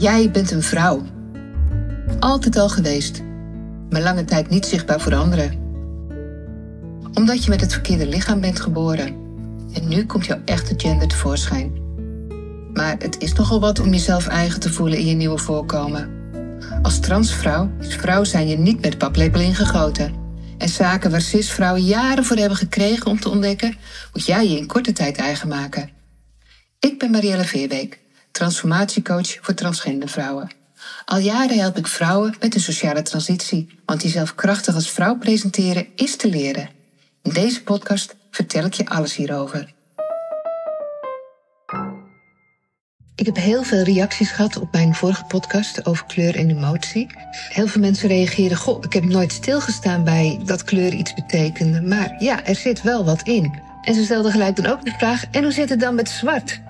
Jij bent een vrouw. Altijd al geweest, maar lange tijd niet zichtbaar voor anderen. Omdat je met het verkeerde lichaam bent geboren. En nu komt jouw echte gender tevoorschijn. Maar het is nogal wat om jezelf eigen te voelen in je nieuwe voorkomen. Als transvrouw is vrouw zijn je niet met paplepel ingegoten. En zaken waar cisvrouwen jaren voor hebben gekregen om te ontdekken, moet jij je in korte tijd eigen maken. Ik ben Marielle Veerbeek transformatiecoach voor transgender vrouwen. Al jaren help ik vrouwen met de sociale transitie, want jezelf krachtig als vrouw presenteren is te leren. In deze podcast vertel ik je alles hierover. Ik heb heel veel reacties gehad op mijn vorige podcast over kleur en emotie. Heel veel mensen reageerden: Goh, ik heb nooit stilgestaan bij dat kleur iets betekende. Maar ja, er zit wel wat in. En ze stelden gelijk dan ook de vraag: en hoe zit het dan met zwart?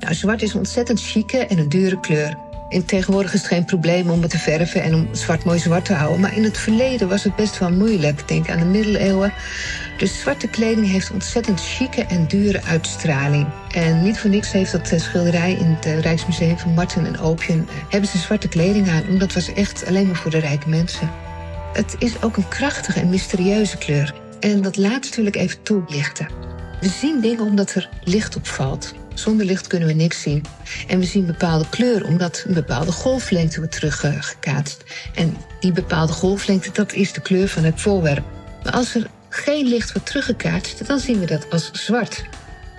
Nou, zwart is een ontzettend chique en een dure kleur. In tegenwoordig is het geen probleem om het te verven en om zwart mooi zwart te houden. Maar in het verleden was het best wel moeilijk. Denk aan de middeleeuwen. Dus zwarte kleding heeft ontzettend chique en dure uitstraling. En niet voor niks heeft dat schilderij in het eh, Rijksmuseum van Marten en Opium... Eh, hebben ze zwarte kleding aan, omdat dat was echt alleen maar voor de rijke mensen. Het is ook een krachtige en mysterieuze kleur. En dat laatste wil ik even toelichten. We zien dingen omdat er licht op valt. Zonder licht kunnen we niks zien. En we zien bepaalde kleur omdat een bepaalde golflengte wordt teruggekaatst. En die bepaalde golflengte, dat is de kleur van het voorwerp. Maar als er geen licht wordt teruggekaatst, dan zien we dat als zwart.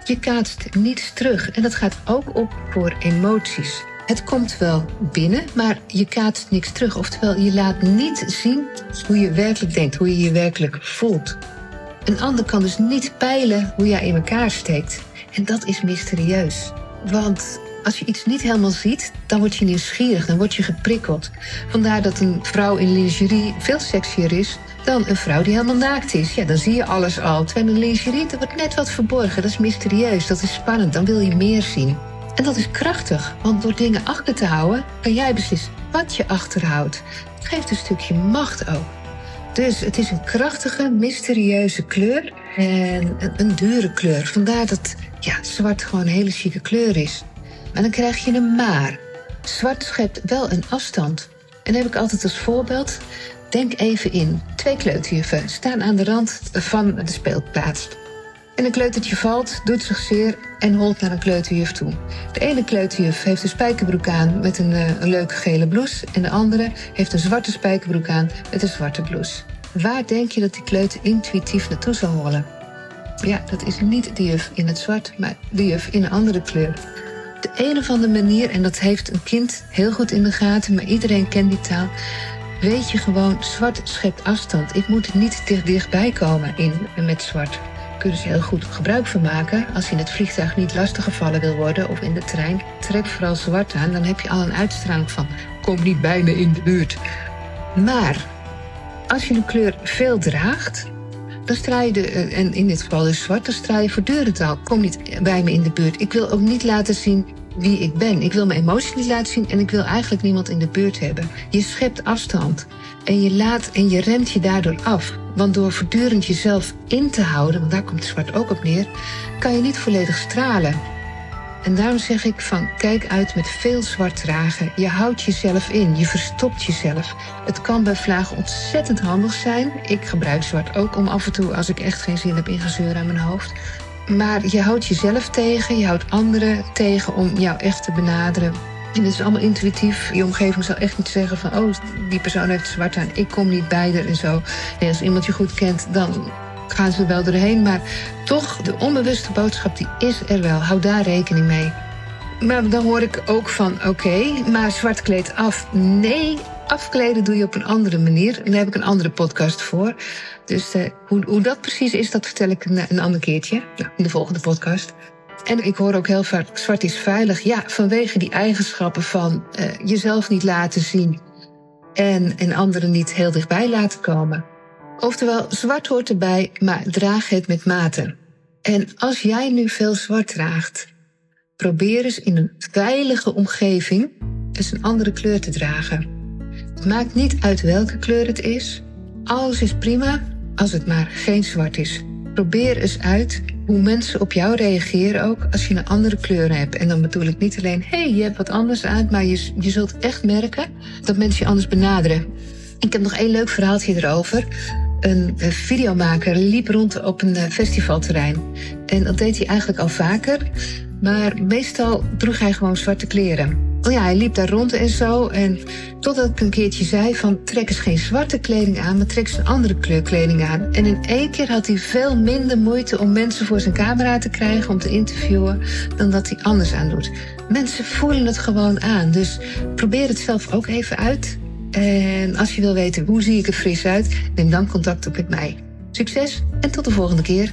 Je kaatst niets terug en dat gaat ook op voor emoties. Het komt wel binnen, maar je kaatst niks terug. Oftewel, je laat niet zien hoe je werkelijk denkt, hoe je je werkelijk voelt. Een ander kan dus niet peilen hoe jij in elkaar steekt. En dat is mysterieus. Want als je iets niet helemaal ziet, dan word je nieuwsgierig, dan word je geprikkeld. Vandaar dat een vrouw in lingerie veel sexier is dan een vrouw die helemaal naakt is. Ja, dan zie je alles al. Terwijl in lingerie, er wordt net wat verborgen. Dat is mysterieus, dat is spannend, dan wil je meer zien. En dat is krachtig, want door dingen achter te houden, kan jij beslissen wat je achterhoudt. Geeft een stukje macht ook. Dus het is een krachtige, mysterieuze kleur en een, een dure kleur. Vandaar dat ja, zwart gewoon een hele chique kleur is. Maar dan krijg je een maar. Zwart schept wel een afstand. En heb ik altijd als voorbeeld. Denk even in. Twee kleuterjuffen staan aan de rand van de speelplaats. En een kleutertje valt, doet zich zeer en holt naar een kleuterjuf toe. De ene kleuterjuf heeft een spijkerbroek aan met een, uh, een leuke gele blouse. En de andere heeft een zwarte spijkerbroek aan met een zwarte blouse. Waar denk je dat die kleuter intuïtief naartoe zal hollen? Ja, dat is niet de juf in het zwart, maar de juf in een andere kleur. De een of andere manier, en dat heeft een kind heel goed in de gaten, maar iedereen kent die taal. Weet je gewoon, zwart schept afstand. Ik moet niet dicht dichtbij komen in, met zwart. Kun je dus heel goed gebruik van maken. Als je in het vliegtuig niet lastiggevallen wil worden of in de trein, trek vooral zwart aan. Dan heb je al een uitstraling van: kom niet bij me in de buurt. Maar als je een kleur veel draagt, dan straal je, de, eh, en in dit geval dus zwart, dan straal je voortdurend al. Kom niet bij me in de buurt. Ik wil ook niet laten zien wie ik ben. Ik wil mijn emoties niet laten zien en ik wil eigenlijk niemand in de buurt hebben. Je schept afstand en je laat en je remt je daardoor af. Want door voortdurend jezelf in te houden, want daar komt zwart ook op neer, kan je niet volledig stralen. En daarom zeg ik van kijk uit met veel zwart dragen. Je houdt jezelf in, je verstopt jezelf. Het kan bij vlagen ontzettend handig zijn. Ik gebruik zwart ook om af en toe, als ik echt geen zin heb in gezeur aan mijn hoofd. Maar je houdt jezelf tegen, je houdt anderen tegen om jou echt te benaderen. En het is allemaal intuïtief. Je omgeving zal echt niet zeggen van... oh, die persoon heeft zwart aan, ik kom niet bij er en zo. Als iemand je goed kent, dan gaan ze wel doorheen. Maar toch, de onbewuste boodschap die is er wel. Hou daar rekening mee. Maar dan hoor ik ook van, oké, maar zwart kleed af. Nee, afkleden doe je op een andere manier. En daar heb ik een andere podcast voor. Dus uh, hoe, hoe dat precies is, dat vertel ik een, een ander keertje. In de volgende podcast. En ik hoor ook heel vaak, zwart is veilig. Ja, vanwege die eigenschappen van uh, jezelf niet laten zien. En, en anderen niet heel dichtbij laten komen. Oftewel, zwart hoort erbij, maar draag het met mate. En als jij nu veel zwart draagt, probeer eens in een veilige omgeving eens een andere kleur te dragen. Maakt niet uit welke kleur het is. Alles is prima als het maar geen zwart is. Probeer eens uit hoe mensen op jou reageren ook als je een andere kleur hebt. En dan bedoel ik niet alleen, hé, hey, je hebt wat anders aan, maar je, je zult echt merken dat mensen je anders benaderen. Ik heb nog één leuk verhaaltje erover. Een videomaker liep rond op een festivalterrein. En dat deed hij eigenlijk al vaker. Maar meestal droeg hij gewoon zwarte kleren. Oh ja, hij liep daar rond en zo. En totdat ik een keertje zei van trek eens geen zwarte kleding aan, maar trek eens een andere kleur kleding aan. En in één keer had hij veel minder moeite om mensen voor zijn camera te krijgen om te interviewen dan dat hij anders aan doet. Mensen voelen het gewoon aan. Dus probeer het zelf ook even uit. En als je wil weten hoe zie ik er fris uit, neem dan contact op met mij. Succes en tot de volgende keer.